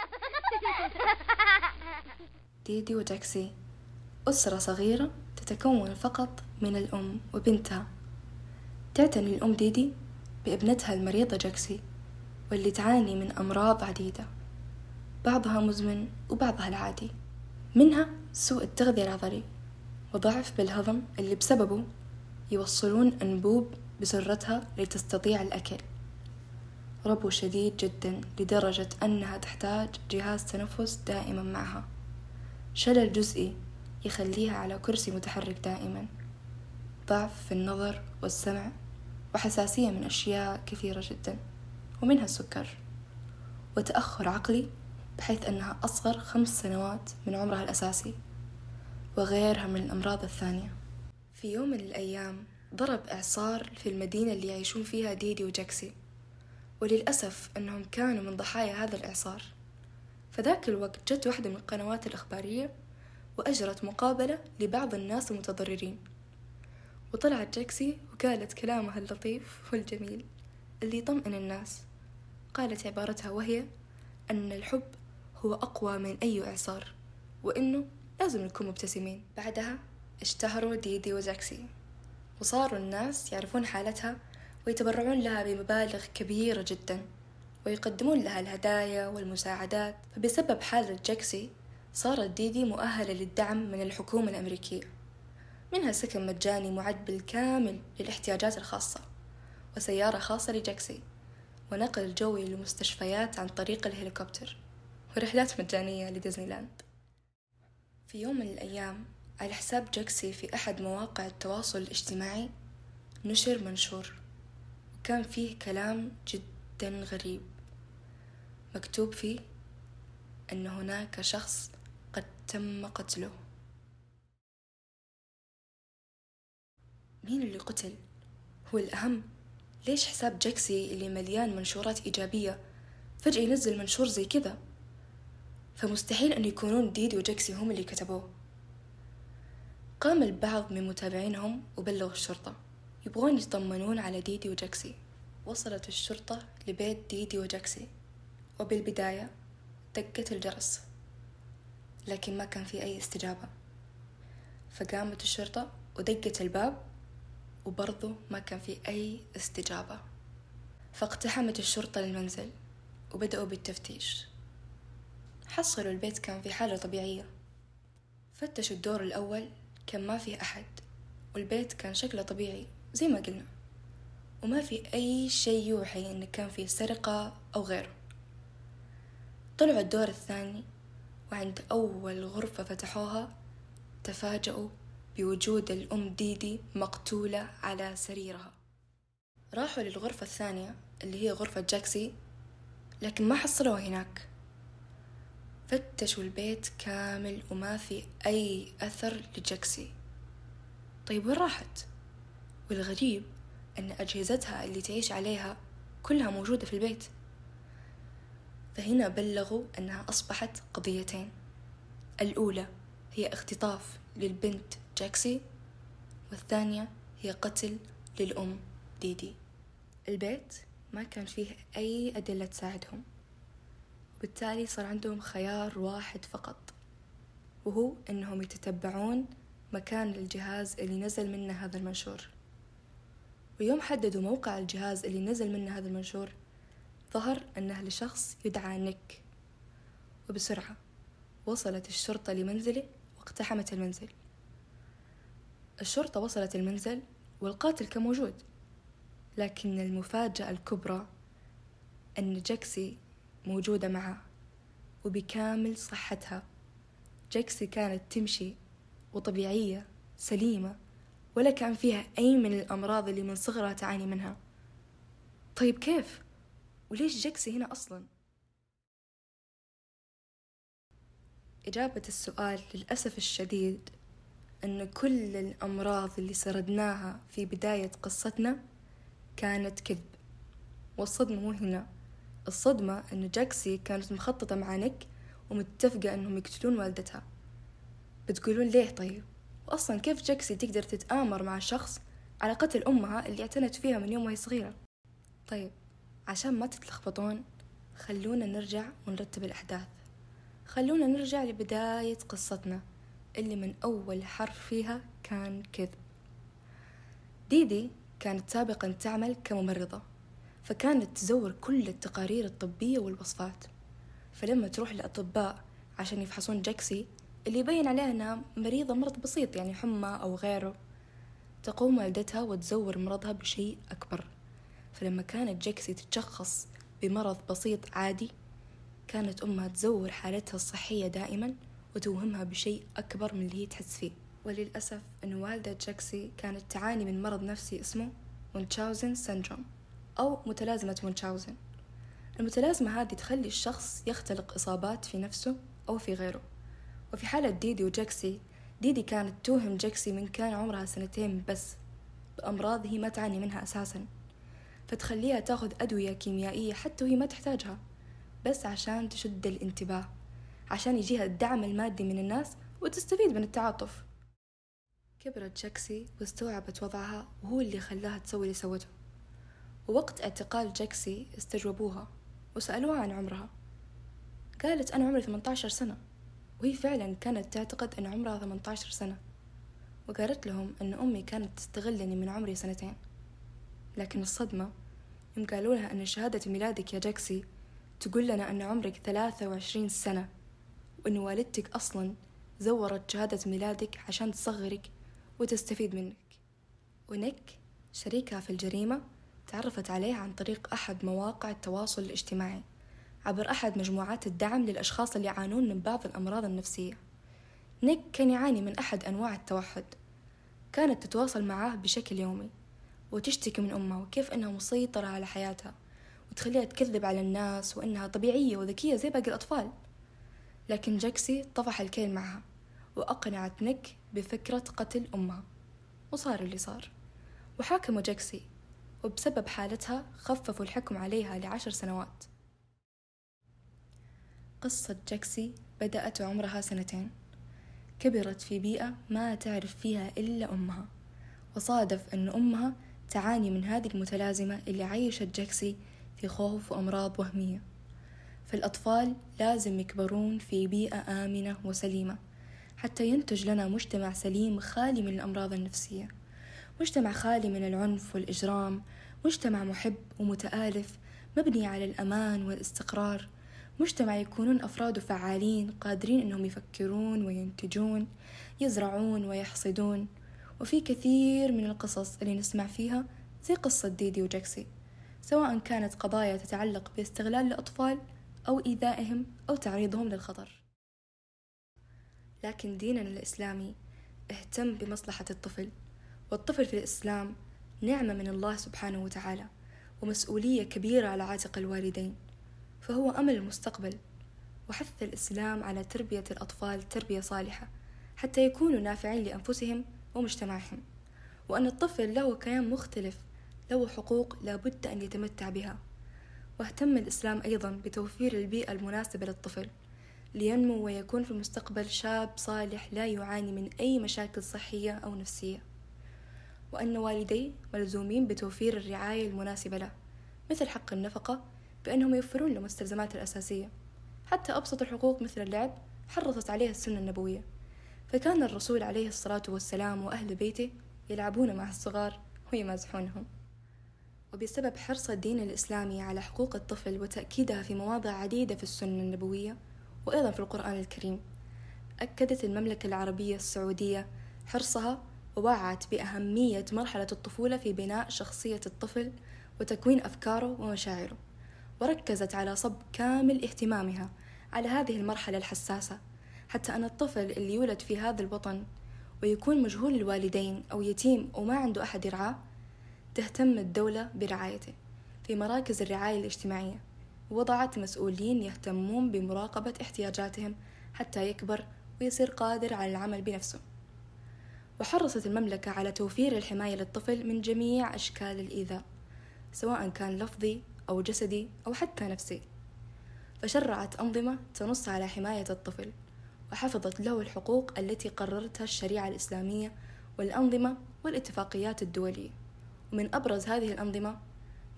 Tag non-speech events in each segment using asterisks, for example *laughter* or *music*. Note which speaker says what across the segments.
Speaker 1: *laughs* ديدي وجاكسي أسرة صغيرة تتكون فقط من الأم وبنتها. تعتني الأم ديدي بابنتها المريضة جاكسي واللي تعاني من أمراض عديدة. بعضها مزمن وبعضها العادي. منها سوء التغذية العضلي وضعف بالهضم اللي بسببه يوصلون أنبوب بسرتها لتستطيع الأكل. ربو شديد جدا لدرجة أنها تحتاج جهاز تنفس دائما معها. شلل جزئي يخليها على كرسي متحرك دائما. ضعف في النظر والسمع وحساسية من أشياء كثيرة جدا ومنها السكر. وتأخر عقلي بحيث أنها أصغر خمس سنوات من عمرها الأساسي وغيرها من الأمراض الثانية. في يوم من الأيام ضرب إعصار في المدينة اللي يعيشون فيها ديدي وجاكسي. وللأسف أنهم كانوا من ضحايا هذا الإعصار. فذاك الوقت جت واحدة من القنوات الإخبارية وأجرت مقابلة لبعض الناس المتضررين. وطلعت جاكسي وقالت كلامها اللطيف والجميل اللي يطمئن الناس. قالت عبارتها وهي أن الحب هو أقوى من أي إعصار وإنه لازم نكون مبتسمين. بعدها اشتهروا ديدي وجاكسي. وصاروا الناس يعرفون حالتها ويتبرعون لها بمبالغ كبيرة جدا ويقدمون لها الهدايا والمساعدات. فبسبب حالة جاكسي صارت ديدي مؤهلة للدعم من الحكومة الأمريكية. منها سكن مجاني معد بالكامل للاحتياجات الخاصة وسيارة خاصة لجاكسي ونقل جوي لمستشفيات عن طريق الهليكوبتر ورحلات مجانية لديزني لاند في يوم من الأيام على حساب جاكسي في أحد مواقع التواصل الاجتماعي نشر منشور وكان فيه كلام جدا غريب مكتوب فيه أن هناك شخص قد تم قتله. مين اللي قتل؟ هو الأهم. ليش حساب جاكسي اللي مليان منشورات إيجابية فجأة ينزل منشور زي كذا؟ فمستحيل أن يكونون ديدي وجاكسي هم اللي كتبوه. قام البعض من متابعينهم وبلغوا الشرطة. يبغون يطمنون على ديدي وجاكسي. وصلت الشرطة لبيت ديدي وجاكسي. وبالبداية دقت الجرس لكن ما كان في أي استجابة. فقامت الشرطة ودقت الباب وبرضه ما كان في أي استجابة. فاقتحمت الشرطة للمنزل وبدأوا بالتفتيش. حصلوا البيت كان في حالة طبيعية. فتشوا الدور الأول كان ما فيه أحد والبيت كان شكله طبيعي. زي ما قلنا وما في أي شيء يوحي إن كان فيه سرقة أو غيره. طلعوا الدور الثاني وعند أول غرفة فتحوها تفاجأوا بوجود الأم ديدي مقتولة على سريرها. راحوا للغرفة الثانية اللي هي غرفة جاكسي لكن ما حصلوها هناك. فتشوا البيت كامل وما في أي أثر لجاكسي. طيب وين راحت؟ والغريب أن أجهزتها اللي تعيش عليها كلها موجودة في البيت. فهنا بلغوا أنها أصبحت قضيتين. الأولى هي اختطاف للبنت جاكسي والثانية هي قتل للأم ديدي. البيت ما كان فيه أي أدلة تساعدهم وبالتالي صار عندهم خيار واحد فقط وهو أنهم يتتبعون مكان الجهاز اللي نزل منه هذا المنشور. ويوم حددوا موقع الجهاز اللي نزل منه هذا المنشور ظهر أنه لشخص يدعى نيك وبسرعة وصلت الشرطة لمنزله واقتحمت المنزل. الشرطة وصلت المنزل والقاتل كان موجود لكن المفاجأة الكبرى أن جاكسي موجودة معه وبكامل صحتها جاكسي كانت تمشي وطبيعية سليمة. ولا كان فيها أي من الأمراض اللي من صغرها تعاني منها. طيب كيف؟ وليش جاكسي هنا أصلا؟ إجابة السؤال للأسف الشديد أن كل الأمراض اللي سردناها في بداية قصتنا كانت كذب. والصدمة مو هنا. الصدمة أن جاكسي كانت مخططة مع نيك ومتفقة أنهم يقتلون والدتها. بتقولون ليه طيب؟ وأصلا كيف جاكسي تقدر تتآمر مع شخص على قتل أمها اللي اعتنت فيها من يوم وهي صغيرة؟ طيب عشان ما تتلخبطون خلونا نرجع ونرتب الأحداث. خلونا نرجع لبداية قصتنا اللي من أول حرف فيها كان كذب. ديدي كانت سابقا تعمل كممرضة فكانت تزور كل التقارير الطبية والوصفات. فلما تروح للأطباء عشان يفحصون جاكسي اللي يبين عليها أنها مريضة مرض بسيط يعني حمى أو غيره. تقوم والدتها وتزور مرضها بشيء أكبر. فلما كانت جاكسي تتشخص بمرض بسيط عادي كانت أمها تزور حالتها الصحية دائما وتوهمها بشيء أكبر من اللي هي تحس فيه. وللأسف أن والدة جاكسي كانت تعاني من مرض نفسي اسمه مونشاوزن سندروم أو متلازمة مونشاوزن المتلازمة هذه تخلي الشخص يختلق إصابات في نفسه أو في غيره. وفي حالة ديدي وجاكسي ديدي كانت توهم جاكسي من كان عمرها سنتين بس بأمراض هي ما تعاني منها أساسا. فتخليها تأخذ أدوية كيميائية حتى وهي ما تحتاجها بس عشان تشد الانتباه عشان يجيها الدعم المادي من الناس وتستفيد من التعاطف. كبرت جاكسي واستوعبت وضعها وهو اللي خلاها تسوي اللي سوته. ووقت اعتقال جاكسي استجوبوها وسألوها عن عمرها. قالت أنا عمري 18 سنة. وهي فعلا كانت تعتقد أن عمرها 18 سنة وقالت لهم أن أمي كانت تستغلني من عمري سنتين. لكن الصدمة يوم قالوا لها أن شهادة ميلادك يا جاكسي تقول لنا أن عمرك ثلاثة وعشرين سنة وأن والدتك أصلا زورت شهادة ميلادك عشان تصغرك وتستفيد منك. ونيك شريكها في الجريمة تعرفت عليه عن طريق أحد مواقع التواصل الاجتماعي. عبر أحد مجموعات الدعم للأشخاص اللي يعانون من بعض الأمراض النفسية. نيك كان يعاني من أحد أنواع التوحد. كانت تتواصل معاه بشكل يومي وتشتكي من أمها وكيف أنها مسيطرة على حياتها وتخليها تكذب على الناس وأنها طبيعية وذكية زي باقي الأطفال. لكن جاكسي طفح الكيل معها وأقنعت نيك بفكرة قتل أمها. وصار اللي صار. وحاكموا جاكسي وبسبب حالتها خففوا الحكم عليها لعشر سنوات. قصة جاكسي بدأت وعمرها سنتين. كبرت في بيئة ما تعرف فيها إلا أمها. وصادف أن أمها تعاني من هذه المتلازمة اللي عيشت جاكسي في خوف وأمراض وهمية. فالأطفال لازم يكبرون في بيئة آمنة وسليمة حتى ينتج لنا مجتمع سليم خالي من الأمراض النفسية. مجتمع خالي من العنف والإجرام. مجتمع محب ومتآلف مبني على الأمان والاستقرار. مجتمع يكونون أفراده فعالين قادرين أنهم يفكرون وينتجون يزرعون ويحصدون. وفي كثير من القصص اللي نسمع فيها زي قصة ديدي وجاكسي سواء كانت قضايا تتعلق باستغلال الأطفال أو إيذائهم أو تعريضهم للخطر. لكن ديننا الإسلامي اهتم بمصلحة الطفل والطفل في الإسلام نعمة من الله سبحانه وتعالى ومسؤولية كبيرة على عاتق الوالدين. فهو أمل المستقبل وحث الإسلام على تربية الأطفال تربية صالحة حتى يكونوا نافعين لأنفسهم ومجتمعهم وأن الطفل له كيان مختلف له حقوق لابد أن يتمتع بها. واهتم الإسلام أيضا بتوفير البيئة المناسبة للطفل لينمو ويكون في المستقبل شاب صالح لا يعاني من أي مشاكل صحية أو نفسية. وأن والديه ملزومين بتوفير الرعاية المناسبة له مثل حق النفقة بأنهم يوفرون له المستلزمات الأساسية. حتى أبسط الحقوق مثل اللعب حرصت عليها السنة النبوية. فكان الرسول عليه الصلاة والسلام وأهل بيته يلعبون مع الصغار ويمازحونهم. وبسبب حرص الدين الإسلامي على حقوق الطفل وتأكيدها في مواضع عديدة في السنة النبوية وأيضا في القرآن الكريم أكدت المملكة العربية السعودية حرصها ووعت بأهمية مرحلة الطفولة في بناء شخصية الطفل وتكوين أفكاره ومشاعره. وركزت على صب كامل اهتمامها على هذه المرحلة الحساسة حتى أن الطفل اللي يولد في هذا الوطن ويكون مجهول الوالدين أو يتيم وما عنده أحد يرعاه تهتم الدولة برعايته في مراكز الرعاية الاجتماعية وضعت مسؤولين يهتمون بمراقبة احتياجاتهم حتى يكبر ويصير قادر على العمل بنفسه. وحرصت المملكة على توفير الحماية للطفل من جميع أشكال الإيذاء سواء كان لفظي أو جسدي أو حتى نفسي. فشرعت أنظمة تنص على حماية الطفل وحفظت له الحقوق التي قررتها الشريعة الإسلامية والأنظمة والاتفاقيات الدولية. ومن أبرز هذه الأنظمة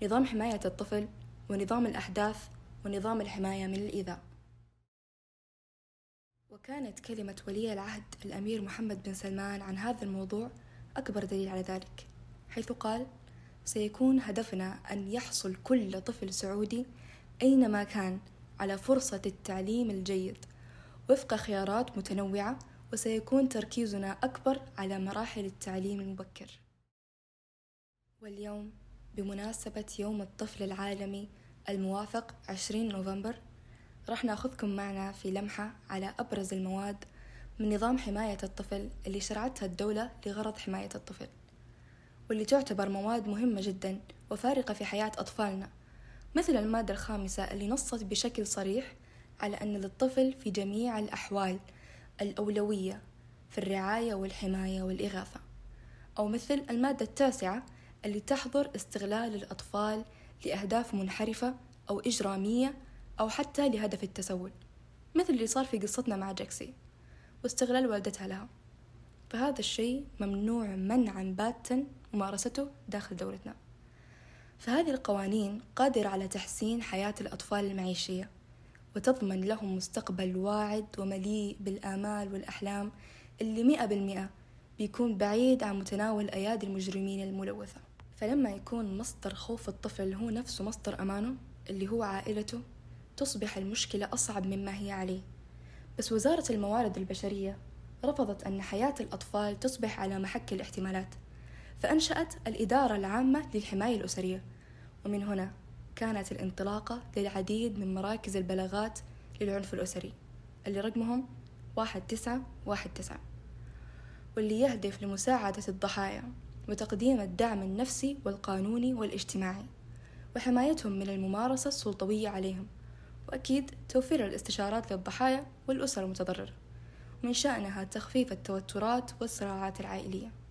Speaker 1: نظام حماية الطفل ونظام الأحداث ونظام الحماية من الإيذاء. وكانت كلمة ولي العهد الأمير محمد بن سلمان عن هذا الموضوع أكبر دليل على ذلك حيث قال سيكون هدفنا أن يحصل كل طفل سعودي أينما كان على فرصة التعليم الجيد. وفق خيارات متنوعة وسيكون تركيزنا أكبر على مراحل التعليم المبكر. واليوم بمناسبة يوم الطفل العالمي الموافق 20 نوفمبر راح ناخذكم معنا في لمحة على أبرز المواد من نظام حماية الطفل اللي شرعتها الدولة لغرض حماية الطفل. واللي تعتبر مواد مهمة جدا وفارقة في حياة أطفالنا. مثل المادة الخامسة اللي نصت بشكل صريح على أن للطفل في جميع الأحوال الأولوية في الرعاية والحماية والإغاثة. أو مثل المادة التاسعة اللي تحظر استغلال الأطفال لأهداف منحرفة أو إجرامية أو حتى لهدف التسول مثل اللي صار في قصتنا مع جاكسي واستغلال والدتها لها. فهذا الشيء ممنوع منعا باتا ممارسته داخل دولتنا فهذه القوانين قادرة على تحسين حياة الأطفال المعيشية وتضمن لهم مستقبل واعد ومليء بالآمال والأحلام اللي مئة بالمئة بيكون بعيد عن متناول أيادي المجرمين الملوثة. فلما يكون مصدر خوف الطفل هو نفسه مصدر أمانه اللي هو عائلته تصبح المشكلة أصعب مما هي عليه. بس وزارة الموارد البشرية رفضت أن حياة الأطفال تصبح على محك الاحتمالات. فأنشأت الإدارة العامة للحماية الأسرية. ومن هنا كانت الانطلاقة للعديد من مراكز البلاغات للعنف الأسري اللي رقمهم واحد تسعة واحد تسعة واللي يهدف لمساعدة الضحايا وتقديم الدعم النفسي والقانوني والاجتماعي وحمايتهم من الممارسة السلطوية عليهم وأكيد توفير الاستشارات للضحايا والأسر المتضررة ومن شأنها تخفيف التوترات والصراعات العائلية.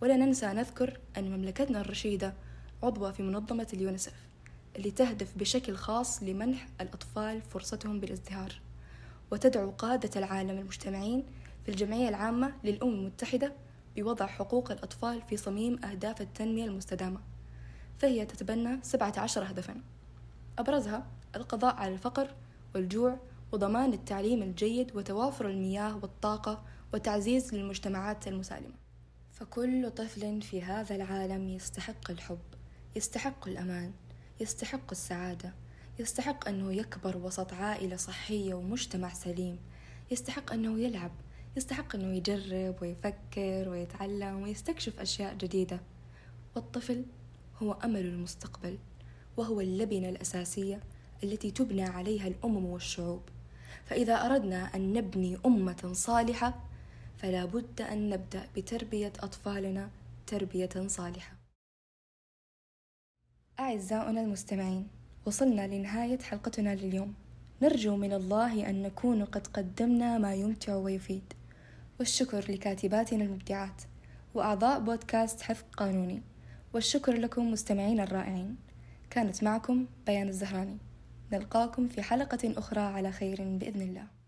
Speaker 1: ولا ننسى نذكر أن مملكتنا الرشيدة عضوة في منظمة اليونسف اللي تهدف بشكل خاص لمنح الأطفال فرصتهم بالازدهار. وتدعو قادة العالم المجتمعين في الجمعية العامة للأمم المتحدة بوضع حقوق الأطفال في صميم أهداف التنمية المستدامة فهي تتبنى 17 هدفا. أبرزها القضاء على الفقر والجوع وضمان التعليم الجيد وتوافر المياه والطاقة وتعزيز للمجتمعات المسالمة. فكل طفل في هذا العالم يستحق الحب يستحق الأمان يستحق السعادة يستحق أنه يكبر وسط عائلة صحية ومجتمع سليم يستحق أنه يلعب يستحق أنه يجرب ويفكر ويتعلم ويستكشف أشياء جديدة. والطفل هو أمل المستقبل وهو اللبنة الأساسية التي تبنى عليها الأمم والشعوب. فإذا أردنا أن نبني أمة صالحة فلا بد أن نبدأ بتربية أطفالنا تربية صالحة. أعزائنا المستمعين وصلنا لنهاية حلقتنا لليوم. نرجو من الله أن نكون قد قدمنا ما يمتع ويفيد. والشكر لكاتباتنا المبدعات وأعضاء بودكاست حفظ قانوني. والشكر لكم مستمعين الرائعين. كانت معكم بيان الزهراني. نلقاكم في حلقة أخرى على خير بإذن الله.